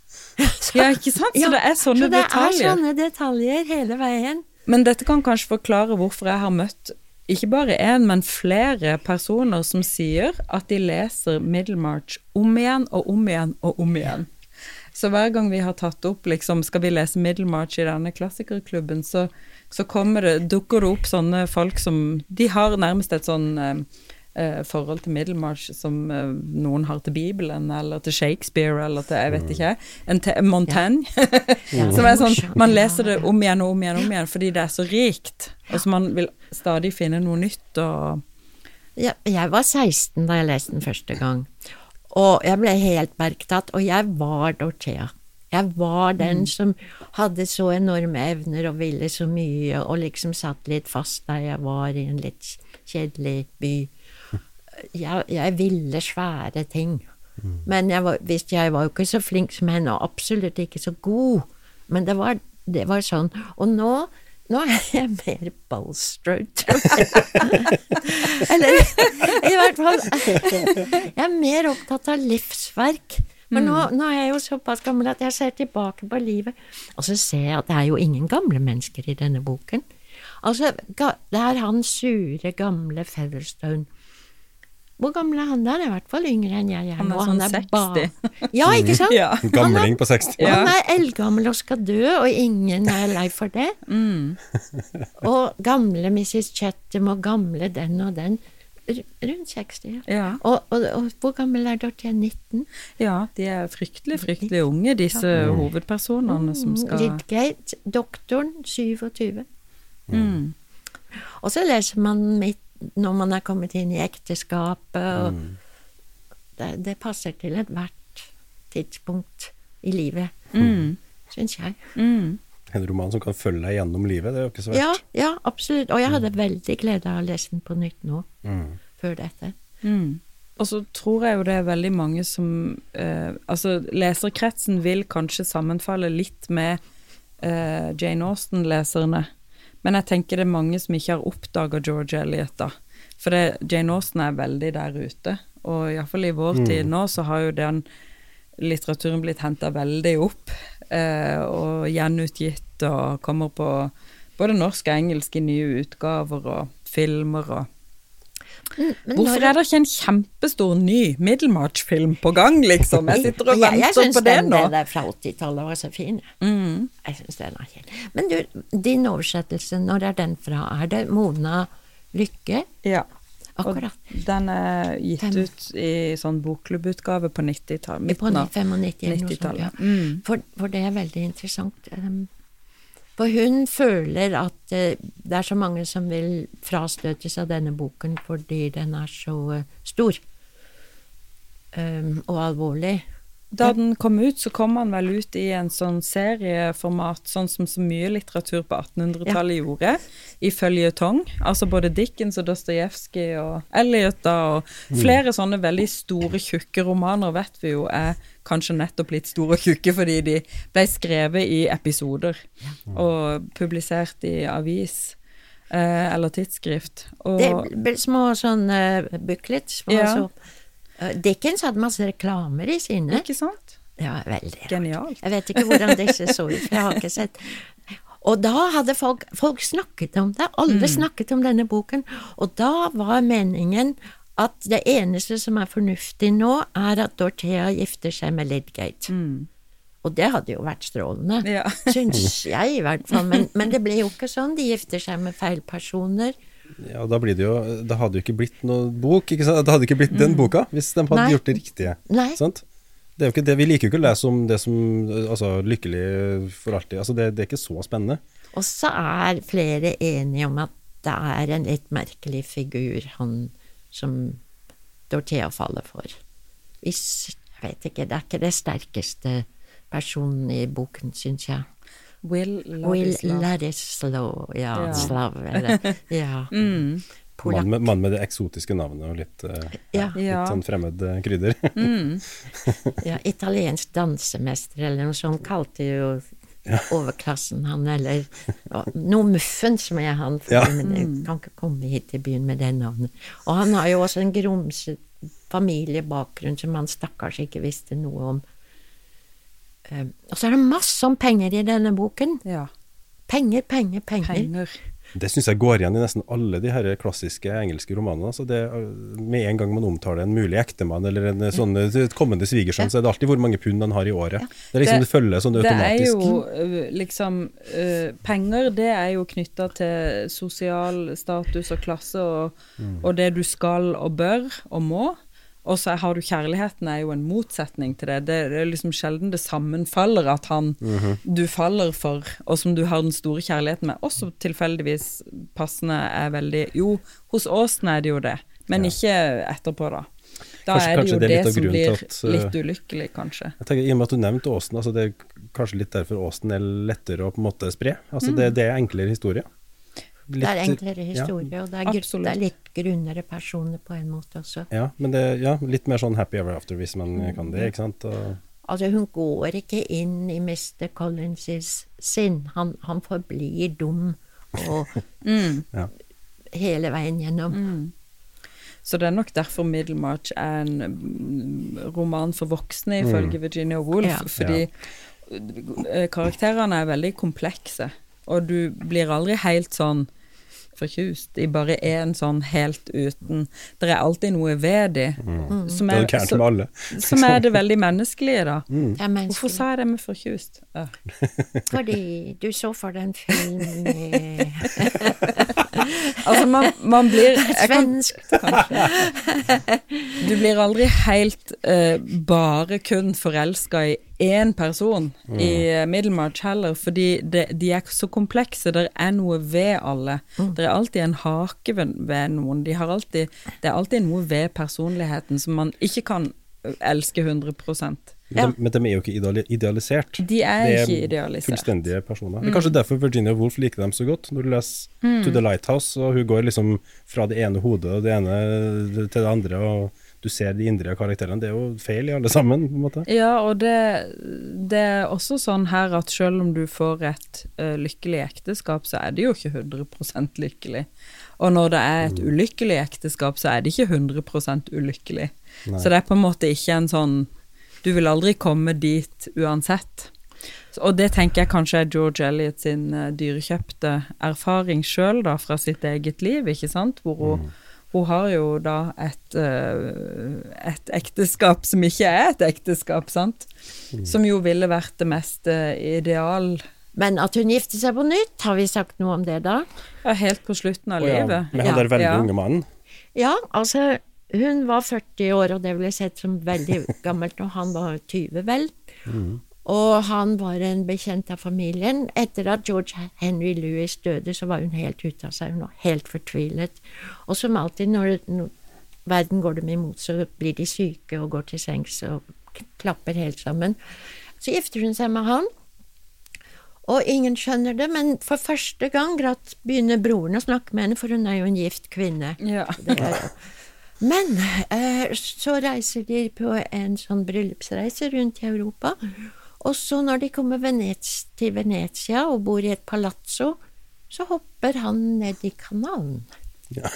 Så, ja, ikke sant? Så ja, det er sånne så det detaljer. Det er sånne detaljer hele veien. Men dette kan kanskje forklare hvorfor jeg har møtt ikke bare én, men flere personer som sier at de leser Middlemarch om igjen og om igjen og om igjen. Så hver gang vi har tatt opp liksom, skal vi lese Middlemarch i denne klassikerklubben, så, så det, dukker det opp sånne folk som De har nærmest et sånn eh, eh, forhold til Middlemarch som eh, noen har til Bibelen, eller til Shakespeare, eller til jeg vet ikke, en til Montaigne. Ja. som er sånn Man leser det om igjen og om igjen om igjen fordi det er så rikt. Og så man vil stadig finne noe nytt og ja, Jeg var 16 da jeg leste den første gang, og jeg ble helt bergtatt, og jeg var Dorthea. Jeg var den mm. som hadde så enorme evner og ville så mye, og liksom satt litt fast der jeg var i en litt kjedelig by jeg, jeg ville svære ting. Mm. Men jeg var, visst, jeg var jo ikke så flink som henne, og absolutt ikke så god. Men det var, det var sånn. Og nå, nå er jeg mer bolstred. Eller i hvert fall Jeg er mer opptatt av livsverk. Men nå, mm. nå, er jeg jo såpass gammel at jeg ser tilbake på livet, og så ser jeg at det er jo ingen gamle mennesker i denne boken. Altså, det er han sure, gamle Featherstone hvor gammel er han der? I hvert fall yngre enn jeg er. Han er sånn 60. Ja, ikke sant? ja. Gamling på 60. Ja. Han er eldgammel og skal dø, og ingen er lei for det. Mm. og gamle Mrs. Chatham og gamle den og den. Rundt 60, ja. ja. Og, og, og, hvor gammel er Dorthea? 19? Ja, de er fryktelig, fryktelig unge, disse ja. hovedpersonene som mm, skal Lidgate, doktoren, 27. Mm. Og så leser man midt når man er kommet inn i ekteskapet. og mm. det, det, passer til ethvert tidspunkt i livet, mm. syns jeg. Mm. En roman som kan følge deg gjennom livet, det er jo ikke så verst. Ja, ja absolutt. Og jeg hadde mm. veldig glede av å lese den på nytt nå, mm. før dette. Mm. Og så tror jeg jo det er veldig mange som eh, Altså, leserkretsen vil kanskje sammenfalle litt med eh, Jane Austen-leserne. Men jeg tenker det er mange som ikke har oppdaga George Eliot, da. For det, Jane Austen er veldig der ute, og iallfall i vår mm. tid nå så har jo den litteraturen blitt henta veldig opp, eh, og gjenutgitt og kommer på både norsk og engelsk i nye utgaver og filmer og men Hvorfor er det ikke en kjempestor ny Middelmarch-film på gang, liksom? Jeg sitter og venter jeg, jeg på det den, nå. Jeg syns den fra 80-tallet var så fin. Mm. Jeg synes den er helt Men du, din oversettelse, når er den fra? Er det Mona Lykke? Ja. Akkurat. Og den er gitt Fem. ut i sånn bokklubbutgave på 90-tallet. På 95 90-tallet. ja. Mm. For, for det er veldig interessant. Um, For hun føler at eh, det er så mange som vil frastøtes av denne boken fordi den er så eh, stor um, og alvorlig. Da den kom ut, så kom han vel ut i en sånn serieformat, sånn som så mye litteratur på 1800-tallet gjorde, i føljetong. Altså både Dickens og Dostojevskij og Elliot da, og flere sånne veldig store, tjukke romaner vet vi jo er kanskje nettopp litt store og tjukke fordi de ble skrevet i episoder og publisert i avis eh, eller tidsskrift. Og Det ble små sånne booklets. Ja. så, uh, Dickens hadde masse reklamer i sine. Ikke sant? Det var veldig rart. Genialt. Jeg vet ikke hvordan disse så ut, for jeg har ikke sett Og da hadde folk, folk snakket om det, alle snakket om denne boken, og da var meningen at det eneste som er fornuftig nå, er at Dorthea gifter seg med Lidgate. Og det hadde jo vært strålende, Ja. syns jeg i hvert fall, men, men det ble jo ikke sånn. De gifter seg med feil personer. Ja, da blir det jo Det hadde jo ikke blitt noe bok, ikke sant? Det hadde ikke blitt den boka hvis de hadde Nei. gjort det riktige. Nei. Sant? Det er jo ikke det, Vi liker jo ikke å lese om det som altså, lykkelig for alltid. Altså, det, det er ikke så spennende. Og så er flere enige om at det er en litt merkelig figur, han som Dorthea faller for. Hvis Jeg vet ikke, det er ikke det sterkeste personen i boken, syns jeg. Will Will Ladislav. Ladislaw, ja, Ja. Slav, eller Ja. Mm. Mann med, mann med det eksotiske navnet og litt, eh, Ja, Ja. litt sånn fremmed krydder. krydder. ja, italiensk dansemester eller noe sånt kalte jo overklassen han, eller ja, noe muffens som er han, for, Ja. men jeg kan ikke komme hit til byen med det navnet. Og han har jo også en grumset familiebakgrunn som han stakkars ikke visste noe om. Eh, Og så er det masse om penger i denne boken. Ja. Penger, penger, penger. Penger. Det syns jeg går igjen i nesten alle de her klassiske engelske romanene. Altså det, med en gang man omtaler en mulig ektemann eller en sånn et kommende svigersønn, så er det alltid hvor mange pund han har i året. Det er liksom Det- det, følger sånn Det er automatisk. jo liksom uh, Penger, det er jo knytta til sosial status og klasse og, og det du skal og bør og må. Og så har du kjærligheten, er jo en motsetning til det. Det, er liksom sjelden det sammenfaller at han du faller for, og som du har den store kjærligheten med, også tilfeldigvis passende er veldig Jo, hos Åsen er det jo det, men Ja. ikke etterpå, da. Da Kanskje- er det jo det det, som blir at, litt ulykkelig, kanskje. Jeg tenker, I og med at du nevnte Åsen, altså det er kanskje litt derfor Åsen er lettere å på en måte spre. Altså det, det er enklere historie. Det er enklere enklere ja. og det er, gru- det er litt grunnere personer på en måte også. Ja, men det, ja, litt mer sånn happy ever after hvis man kan det, ikke sant. Og, Altså, hun går ikke inn i Mr. Collins' sinn. Han, han forblir dum og ja. hele veien gjennom. Så det er nok derfor Middlemarch er en mm, roman for voksne, ifølge Virginia Woolf. Ja. Fordi eh, karakterene er veldig komplekse, og du blir aldri helt sånn fortjust i bare én sånn helt uten. Det er alltid noe ved de som, Det er er, jo gærent som, som er det veldig menneskelige, da. Det er Hvorfor sa jeg det med forkjust? Ja. Fordi du så for deg en film Altså, man, man blir Svensk, kan, svensk Du blir aldri helt uh, bare kun forelska i én person i eh, Middlemarch heller, fordi det, de er så komplekse. Det er noe ved alle. Det er alltid en hake ved, ved noen. De har alltid, det er alltid noe ved personligheten som man ikke kan elske 100 Men, de, men de er jo ikke idealisert. De er Det ikke idealisert. Fullstendige personer. Det er kanskje derfor Virginia Woolf liker dem så godt. Når du leser To the Lighthouse, og hun går liksom fra det ene hodet og det ene til det andre, og du ser de indre karakterene. Det er jo feil i alle sammen, på en måte. Ja, og det, det er også sånn her at selv om du får et uh, lykkelig ekteskap, så er det jo ikke 100% lykkelig. Og når det er et ulykkelig ekteskap, så er det ikke 100% ulykkelig. Så det er på en måte ikke en sånn Du vil aldri komme dit uansett. Og det tenker jeg kanskje er George Elliot sin dyrekjøpte erfaring sjøl, da, fra sitt eget liv, ikke sant, hvor hun hun har jo da et, øh, et ekteskap som ikke er et ekteskap, sant? Som jo ville vært det mest øh, ideal Men at hun gifter seg på nytt, har vi sagt noe om det da? ja, helt på slutten av oh, ja, livet. Med han Ja. der veldig Ja. unge mannen. Ja, altså hun var 40 år, og det ble sett som veldig gammelt og han var 20, vel. Og han var en bekjent av familien. Etter at George Henry Louis døde, så var hun helt ute av seg. Hun var helt fortvilet. Og som alltid når, når verden går dem imot, så blir de syke og går til sengs og klapper helt sammen. Så gifter hun seg med han. Og ingen skjønner det, men for første gang gratt begynner broren å snakke med henne, for hun er jo en gift kvinne. Ja. Men eh, så reiser de på en sånn bryllupsreise rundt i Europa. Og så når de kommer til Venezia og bor i et palazzo, så hopper han ned i kanalen. Ja.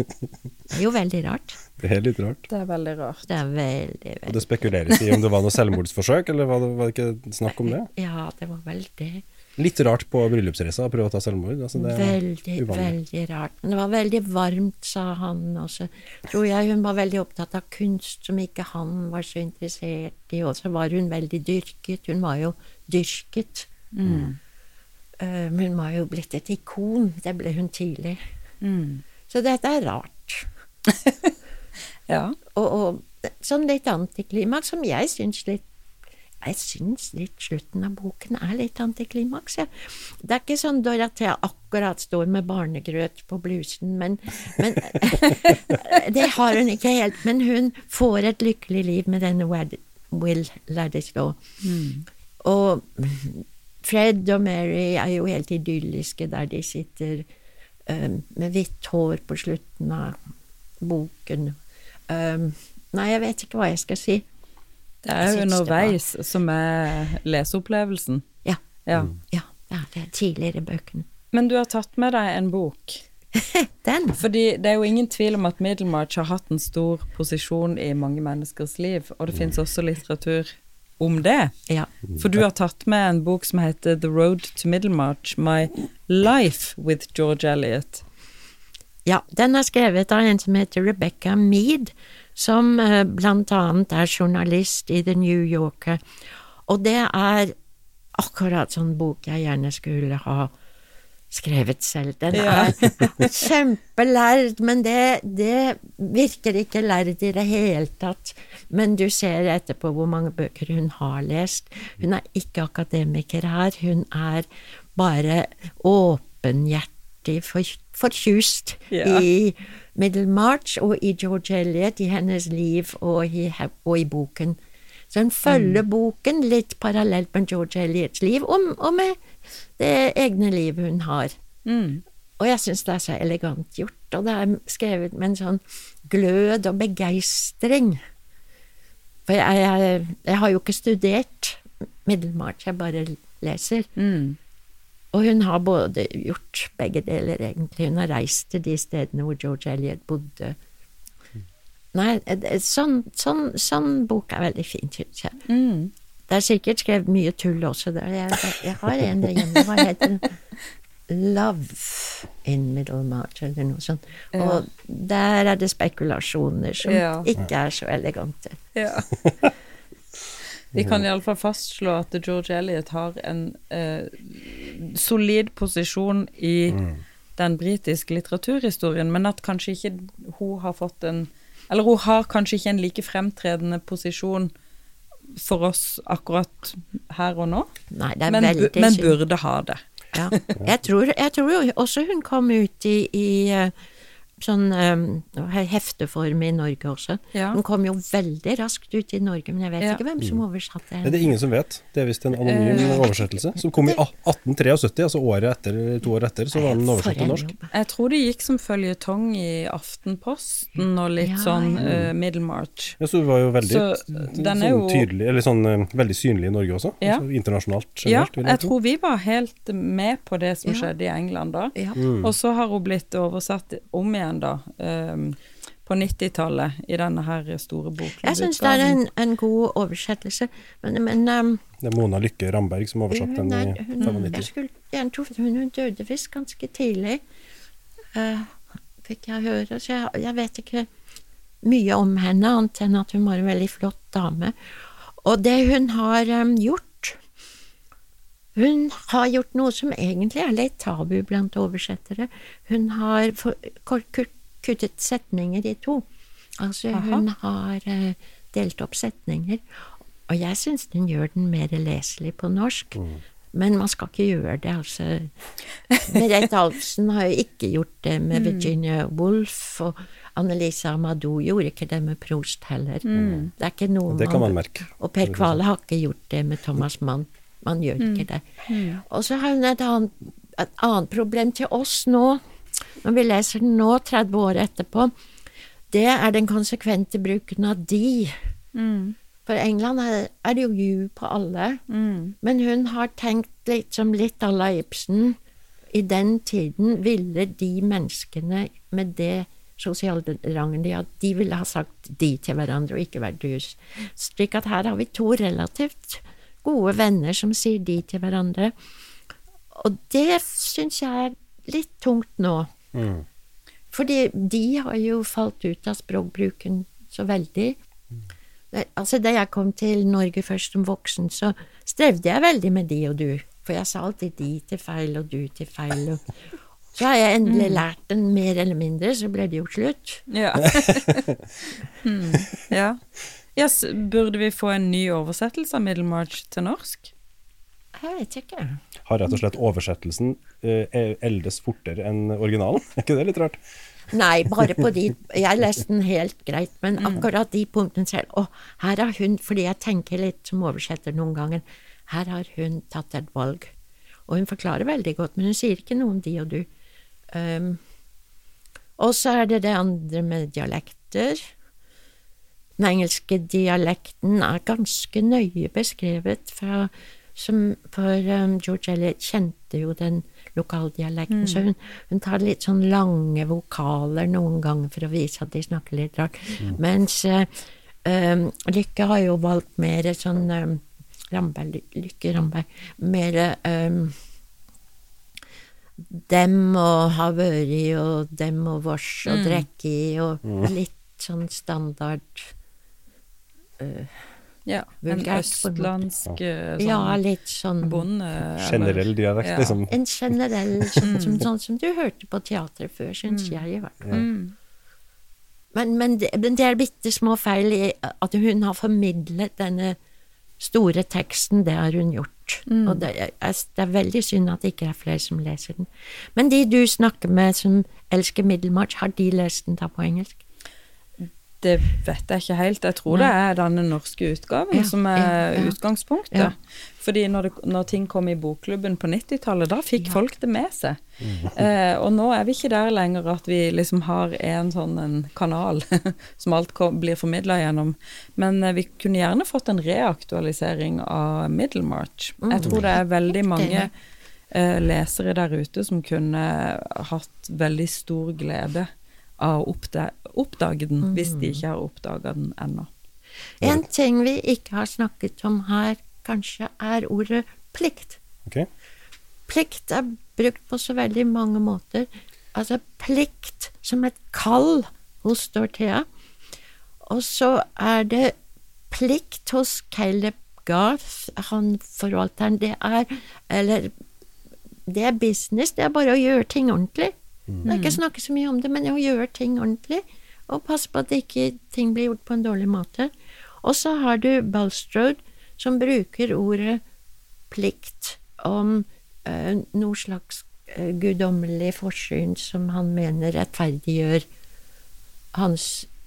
Det er jo veldig rart. Det er litt rart. Det er veldig rart. Det er veldig, Og veldig det spekuleres i om det var noe selvmordsforsøk, eller var det, var det ikke snakk om det? Ja, det var veldig Litt rart på bryllupsreisa å prøve å ta selvmord. Altså det er Veldig, uvanlig. veldig rart. Men det var veldig varmt, sa han. Og så tror jeg hun var veldig opptatt av kunst som ikke han var så interessert i. Og så var hun veldig dyrket. Hun var jo dyrket. Eh, hun var jo blitt et ikon. Det ble hun tidlig. Mm. Så dette er rart. Ja. Og, og sånn litt antiklimaks som jeg syns litt jeg syns litt slutten av boken er litt antiklimaks. Ja. Det er ikke sånn Dorothea akkurat står med barnegrøt på blusen, men, men Det har hun ikke helt. Men hun får et lykkelig liv med denne Will Ladislaw. Og Fred og Mary er jo helt idylliske der de sitter um, med hvitt hår på slutten av boken. Um, nei, jeg vet ikke hva jeg skal si. Det er jo underveis var... som er leseopplevelsen. Ja, Ja. ja, det er tidligere bøkene. Men du har tatt med deg en bok. Den. Fordi det er jo ingen tvil om at Middlemarch har hatt en stor posisjon i mange menneskers liv, og det finnes også litteratur om det. Ja. For du har tatt med en bok som heter The Road to Middlemarch, My Life with George Eliot. ja, den er skrevet av en som heter Rebecca Mead, som eh, blant annet er journalist i The New Yorker. Og det er akkurat sånn bok jeg gjerne skulle ha skrevet selv. Den er kjempelærd, men det, det virker ikke lærd i det hele tatt. Men du ser etterpå hvor mange bøker hun har lest. Hun er ikke akademiker her, hun er bare åpenhjertig for, fortjust Ja. i Middlemarch og i George Eliot, i hennes liv og i, og i boken. Så hun følger boken litt parallelt med George Elliots liv, og, og med det egne livet hun har. Mm. Og jeg syns det er så elegant gjort, og det er skrevet med en sånn glød og begeistring. For jeg, jeg, jeg har jo ikke studert Middlemarch, jeg bare leser. Mm. Og hun har både gjort begge deler, egentlig. Hun har reist til de stedene hvor George Eliot bodde. Nei, sånn, sånn, sånn bok er veldig fin, syns jeg. Mm. Det er sikkert skrevet mye tull også der. Jeg, jeg har en der hjemme. Hva heter den? Love in Middlemarch, eller noe sånt. Og der er det spekulasjoner som Ja. ikke er så elegante. Ja. Vi kan iallfall fastslå at George Eliot har en eh, solid posisjon i den britiske litteraturhistorien, men at kanskje ikke hun har fått en Eller hun har kanskje ikke en like fremtredende posisjon for oss akkurat her og nå, Nei, det er men, men burde ha det. Ja. Jeg, tror, jeg tror jo også hun kom ut i, i eh, sånn um, hefteform i Norge også. Ja. Den kom jo veldig raskt ut i Norge, men jeg vet Ja. ikke hvem som oversatte Det er det ingen som vet. Det er visst en anonym uh, oversettelse som kom i 1873, altså året etter, to år etter, så var den oversatt til norsk. jobb. Jeg tror det gikk som føljetong i Aftenposten og litt Ja, sånn uh, eh, Middlemarch. Ja, så det var jo veldig Så, sånn jo- tydelig, eller sånn uh, veldig synlig i Norge også. Ja. Altså, internasjonalt generelt, Ja, jeg jeg tror vi var helt med på det som Ja. skjedde i England da. Ja. Mm. Og så har hun blitt oversatt om igjen, da. ehm, på 90-tallet, i denne her store boken. Jeg syns det er en, en god oversettelse, men, men um, Det er Mona Lykke Ramberg som oversatte den i 1995. hun, jeg skulle gjerne trodd hun, hun døde visst ganske tidlig, uh, fikk jeg høre. Så jeg, jeg vet ikke mye om henne, annet enn at hun var en veldig flott dame. Og det hun har um, gjort Hun har gjort noe som egentlig er litt tabu blant oversettere. Hun har kuttet setninger i to. Altså, Aha. hun har eh, delt opp setninger. Og jeg syns hun gjør den mer leselig på norsk. Men man skal ikke gjøre det, altså. Merete Alfsen har jo ikke gjort det med Virginia Woolf, og Annelise Amadou gjorde ikke det med Prost heller. Det er ikke noe Det kan man merke. og Per Kvale har ikke gjort det med Thomas Mann. Man gjør ikke det. Og så har hun et annet, et annet problem til oss nå, når vi leser den nå, 30 år etterpå. Det er den konsekvente bruken av de. For England er, det jo you på alle. Men hun har tenkt litt som litt à la Ibsen. I den tiden ville de menneskene med det sosiale rangen de hadde, de ville ha sagt de til hverandre og ikke vært dus. Slik at her har vi to relativt gode venner som sier de til hverandre. Og det syns jeg er litt tungt nå. Mm. Fordi de har jo falt ut av språkbruken så veldig. Det, altså Da jeg kom til Norge først som voksen, så strevde jeg veldig med de og du. For jeg sa alltid de til feil og du til feil. Og så har jeg endelig lært den mer eller mindre, så ble det jo slutt. Ja. mm, ja. Yes, burde vi få en ny oversettelse av Middlemarch til norsk? Jeg vet ikke. Har rett og slett oversettelsen uh, eldes fortere enn originalen? Er ikke det litt rart? Nei, bare på de Jeg leste den helt greit, men akkurat de punktene selv Å, her har hun Fordi jeg tenker litt som oversetter noen ganger. Her har hun tatt et valg. Og hun forklarer veldig godt, men hun sier ikke noe om de og du. Um, og så er det det andre med dialekter. Den engelske dialekten er ganske nøye beskrevet fra som, For um, George Elliot kjente jo den lokaldialekten, så hun, hun tar litt sånn lange vokaler noen ganger for å vise at de snakker litt rart. Mens uh, um, Lykke har jo valgt mer sånn um, Ramberg, Lykke Ramberg Mer um, dem og har vært og dem og vårs og mm. i, og litt sånn standard Ja, en Vulgært en østlandsk eh, sånn Ja, litt sånn bonde... Generell dialekt, Ja. liksom. En generell sånn som, sånn som du hørte på teatret før, syns jeg i hvert fall. Mm. Men, men, det, men det er bitte små feil i at hun har formidlet denne store teksten, det har hun gjort. Og det er, det er veldig synd at det ikke er flere som leser den. Men de du snakker med som elsker Middelmarch, har de lest den da på engelsk? Det vet jeg ikke helt. Jeg tror det er denne norske utgaven Ja, som er ja, ja. utgangspunktet. Ja. Fordi når, det, når ting kom i bokklubben på 90-tallet, da fikk folk det med seg. Eh, og nå er vi ikke der lenger at vi liksom har en sånn en kanal som alt kom, blir formidla gjennom. Men eh, vi kunne gjerne fått en reaktualisering av Middlemarch. Jeg tror det er veldig mange eh, lesere der ute som kunne hatt veldig stor glede av å oppdage den, hvis de ikke har oppdaga den ennå. En ting vi ikke har snakket om her, kanskje, er ordet plikt. Okay. Plikt er brukt på så veldig mange måter. Altså plikt som et kall hos Dorthea. Og så er det plikt hos Caleb Garth, han forvalteren. Det er Eller det er business, det er bare å gjøre ting ordentlig. Det er ikke snakke så mye om det, men å gjøre ting ordentlig. Og passe på at ikke ting blir gjort på en dårlig måte. Og så har du Balstrode, som bruker ordet plikt om eh, noe slags eh, guddommelig forsyn som han mener rettferdiggjør hans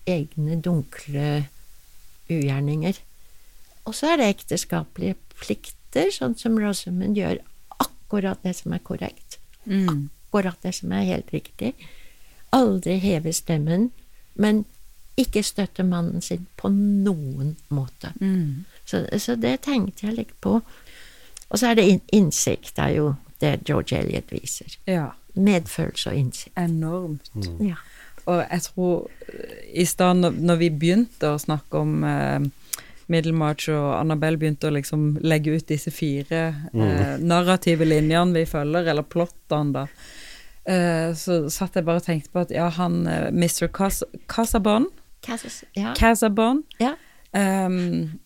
egne dunkle ugjerninger. Og så er det ekteskapelige plikter, sånn som Rosamund gjør akkurat det som er korrekt. Mm. Akkurat det som er helt riktig. Aldri heve stemmen, men ikke støtte mannen sin på noen måte. Mm. Så, så det tenkte jeg litt på. Og så er det innsikt, det er jo det George Eliot viser. Ja, Medfølelse og innsikt. enormt. Ja. Og jeg tror eh, i stad når, vi begynte å snakke om eh, Middlemarch og Annabelle begynte å liksom legge ut disse fire eh, narrative linjene vi følger, eller plottene, da, eh, så satt jeg bare og tenkte på at ja, han eh, Mr. Cas Casabon, Casas, ja. Casabon ja. Um,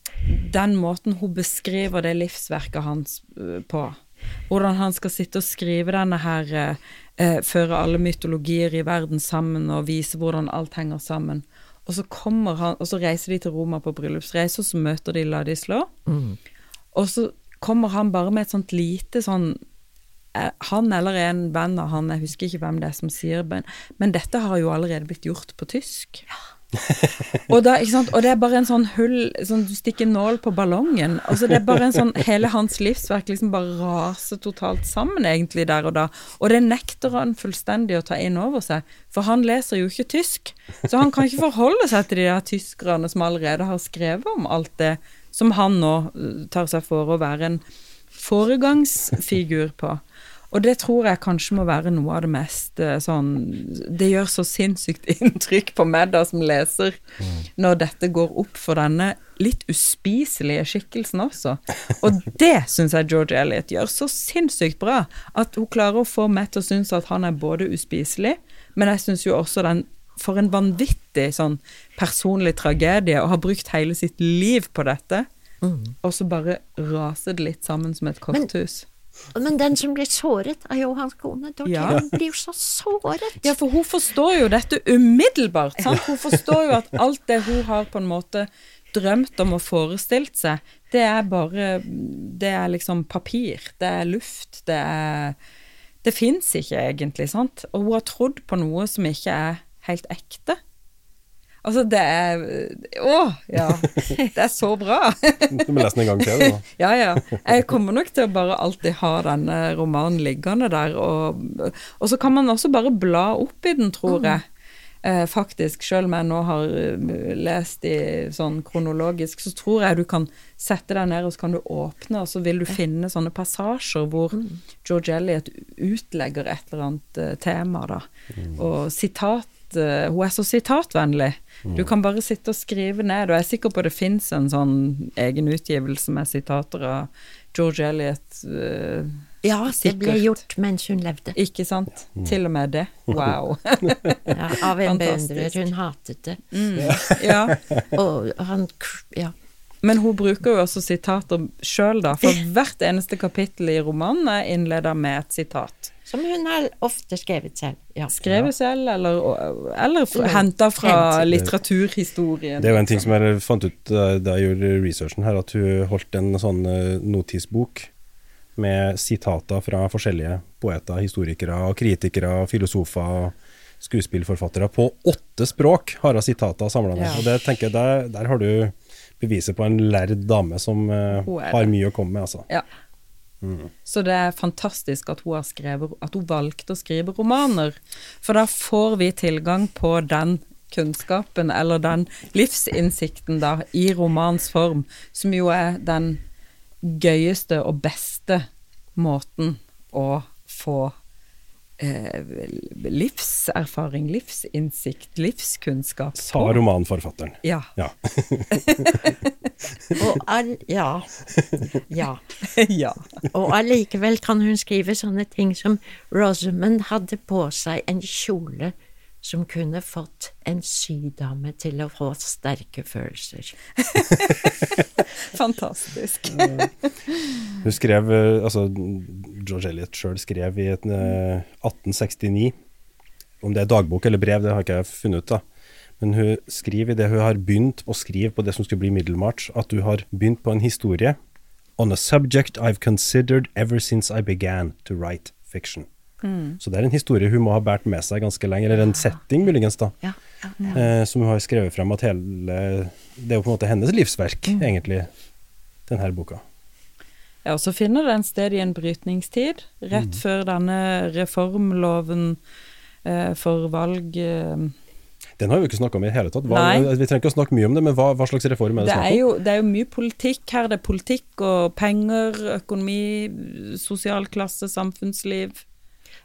Den måten hun beskriver det livsverket hans eh, på, hvordan han skal sitte og skrive denne her eh, eh, føre alle mytologier i verden sammen og vise hvordan alt henger sammen. Og så kommer han, og så reiser de til Roma på bryllupsreise, og så møter de Ladislå. Og så kommer han bare med et sånt lite sånn eh, Han eller en venn av han, jeg husker ikke hvem det er som sier men, men dette har jo allerede blitt gjort på tysk. og, da, ikke sant? og det er bare en sånn hull sånn, Du stikker nål på ballongen. Altså det er bare en sånn Hele hans livsverk liksom bare raser totalt sammen, egentlig, der og da. Og det nekter han fullstendig å ta inn over seg, for han leser jo ikke tysk. Så han kan ikke forholde seg til de der tyskerne som allerede har skrevet om alt det som han nå eh, tar seg for å være en foregangsfigur på. Og det tror jeg kanskje må være noe av det mest eh, sånn Det gjør så sinnssykt inntrykk på meg da som leser, når dette går opp for denne litt uspiselige skikkelsen også. Og det syns jeg George Elliot gjør så sinnssykt bra. At hun klarer å få meg til å synes at han er både uspiselig, men jeg syns jo også den For en vanvittig sånn personlig tragedie å ha brukt hele sitt liv på dette, og så bare raser det litt sammen som et korthus. Men den som blir såret, av Johans kone. Dorothy. Ja. Hun blir jo så såret. Ja, for hun forstår jo dette umiddelbart. Sant? Hun forstår jo at alt det hun har på en måte drømt om og forestilt seg, det er bare Det er liksom papir. Det er luft. Det er Det fins ikke egentlig, sant? Og hun har trodd på noe som ikke er helt ekte. Altså, det er Å, ja. Det er så bra. Du må lese den en gang til. Da. Ja, ja. Jeg kommer nok til å bare alltid ha denne romanen liggende der. Og, og så kan man også bare bla opp i den, tror jeg. Eh, faktisk, selv om jeg nå har eh, lest i sånn kronologisk, så tror jeg du kan sette deg ned, og så kan du åpne, og så vil du finne sånne passasjer hvor George Elliot utlegger et eller annet eh, tema, da. Og sitat eh, Hun er så sitatvennlig. Du kan bare sitte og skrive ned, og jeg er sikker på det fins en sånn egen utgivelse med sitater av George Eliot. Uh, Ja, det ble gjort mens hun levde. ikke sant? Til og med det. Wow. Ja, av en Fantastisk. beundrer. Hun hatet det. ja. Og han Ja. Men hun bruker jo også sitater sjøl, da. For hvert eneste kapittel i romanen er innleda med et sitat. Som hun har ofte skrevet selv. Ja. Skrevet selv, eller, eller henta fra litteraturhistorien. Det er jo en ting som jeg fant ut da jeg gjorde researchen her, at hun holdt en sånn eh, notisbok med sitater fra forskjellige poeter, historikere, kritikere, filosofer, skuespillforfattere. På åtte språk har hun sitater samla med. Ja. Og det tenker jeg, der, der har du beviset på en lærd dame som uh, har mye å komme med, altså. Ja. Så det er fantastisk at hun, skrevet, at hun valgte å skrive romaner. For da får vi tilgang på den kunnskapen, eller den livsinnsikten, da, i romans form, som jo er den gøyeste og beste måten å få livserfaring, livsinnsikt, livskunnskap Sa romanforfatteren. Ja. Ja. Og all, ja. ja. ja. Og allikevel kan hun skrive sånne ting som Rosamund hadde på seg en kjole som kunne fått en sydame til å få sterke følelser. Fantastisk. Hun skrev, eh, altså George Eliot sjøl skrev i eh, 1869, om det er dagbok eller brev, det har ikke jeg funnet ut da. Men hun skriver i det hun har begynt å skrive på det som skulle bli Middelmarch, at hun har begynt på en historie on a subject I've considered ever since I began to write fiction. Så det er en historie hun må ha båret med seg ganske lenge, eller en setting muligens da, Ja, ja, ja. eh, som hun har skrevet frem at hele, det er jo på en måte hennes livsverk, egentlig, denne boka. Ja, og så finner den sted i en brytningstid, rett før denne reformloven eh, for valg eh, Den har vi jo ikke snakka om i det hele tatt. Hva, vi trenger ikke å snakke mye om det, men hva, hva slags reform er det, det, snakk er om? jo, det er jo mye politikk her. Det er politikk og penger, økonomi, sosial klasse, samfunnsliv.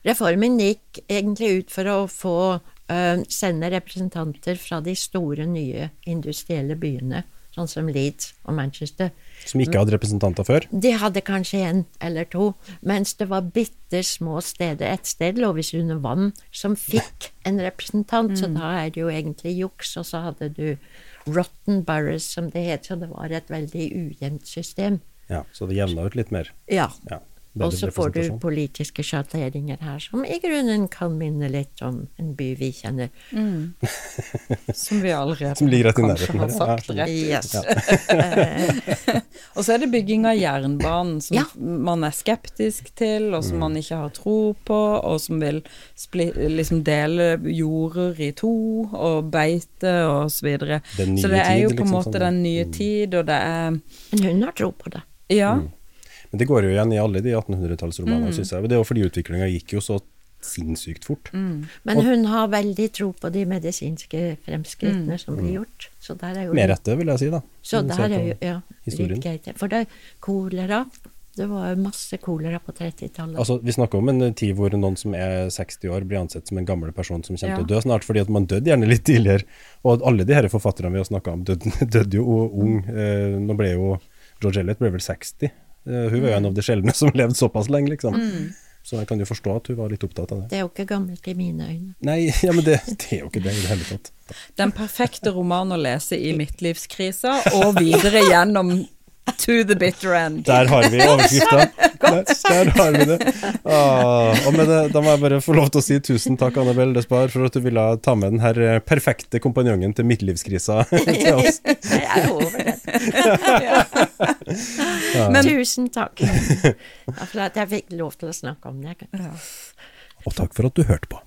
Reformen gikk egentlig ut for å få uh, sende representanter fra de store, nye industrielle byene, sånn som Leeds og Manchester. Som ikke hadde representanter før? De hadde kanskje en eller to, mens det var bitte små steder. Et sted lå visst under vann som fikk en representant, så da er det jo egentlig juks. Og så hadde du rotten boroughs, som det het, så det var et veldig ujevnt system. Ja, så det jevna ut litt mer. Ja. Ja. Og så får du politiske sjatteringer her, som i grunnen kan minne litt om en by vi kjenner. Som vi allerede Som ligger rett i nærheten har her, ja. sagt rett Yes. Og så er det bygging av jernbanen som Ja. man er skeptisk til, og som man ikke har tro på, og som vil spli, liksom dele jorder i to, og beite og så videre. Så det er jo tid, på en liksom, måte sånn. den nye tid, og det er Men hun har tro på det. Ja. Men det går jo igjen i alle de 1800-tallsromanene, Mm. syns jeg. Men Det er jo fordi utviklinga gikk jo så sinnssykt fort. Mm. Men hun har veldig tro på de medisinske fremskrittene som blir gjort. Så der er jo Med rette, vil jeg si, da. Så der er jo ja, historien. For det er kolera. Det var masse kolera på 30-tallet. Altså, Vi snakker om en tid hvor noen som er 60 år blir ansett som en gammel person som kommer Ja. til å dø snart, fordi at man døde gjerne litt tidligere. Og alle de her forfatterne vi har snakka om, døde, døde jo ung. Eh, nå ble jo George Eliot ble vel 60. Eh, hun var jo en av de sjeldne som levde såpass lenge, liksom. Så jeg kan jo forstå at hun var litt opptatt av det. det er jo ikke gammelt i mine øyne. Nei, ja, men det, det er jo ikke det i det hele tatt. Den perfekte roman å lese i midtlivskrisa, og videre gjennom to the bitter end. Der har vi overskrifta. Der, der har vi det. Ah, og med det, da må jeg bare få lov til å si tusen takk, Annabelle Despar, for at du ville ta med den her eh, perfekte kompanjongen til midtlivskrisa til oss. Jeg er over det. Men- Tusen takk for at jeg fikk lov til å snakke om det. Ja. Og takk for at du hørte på.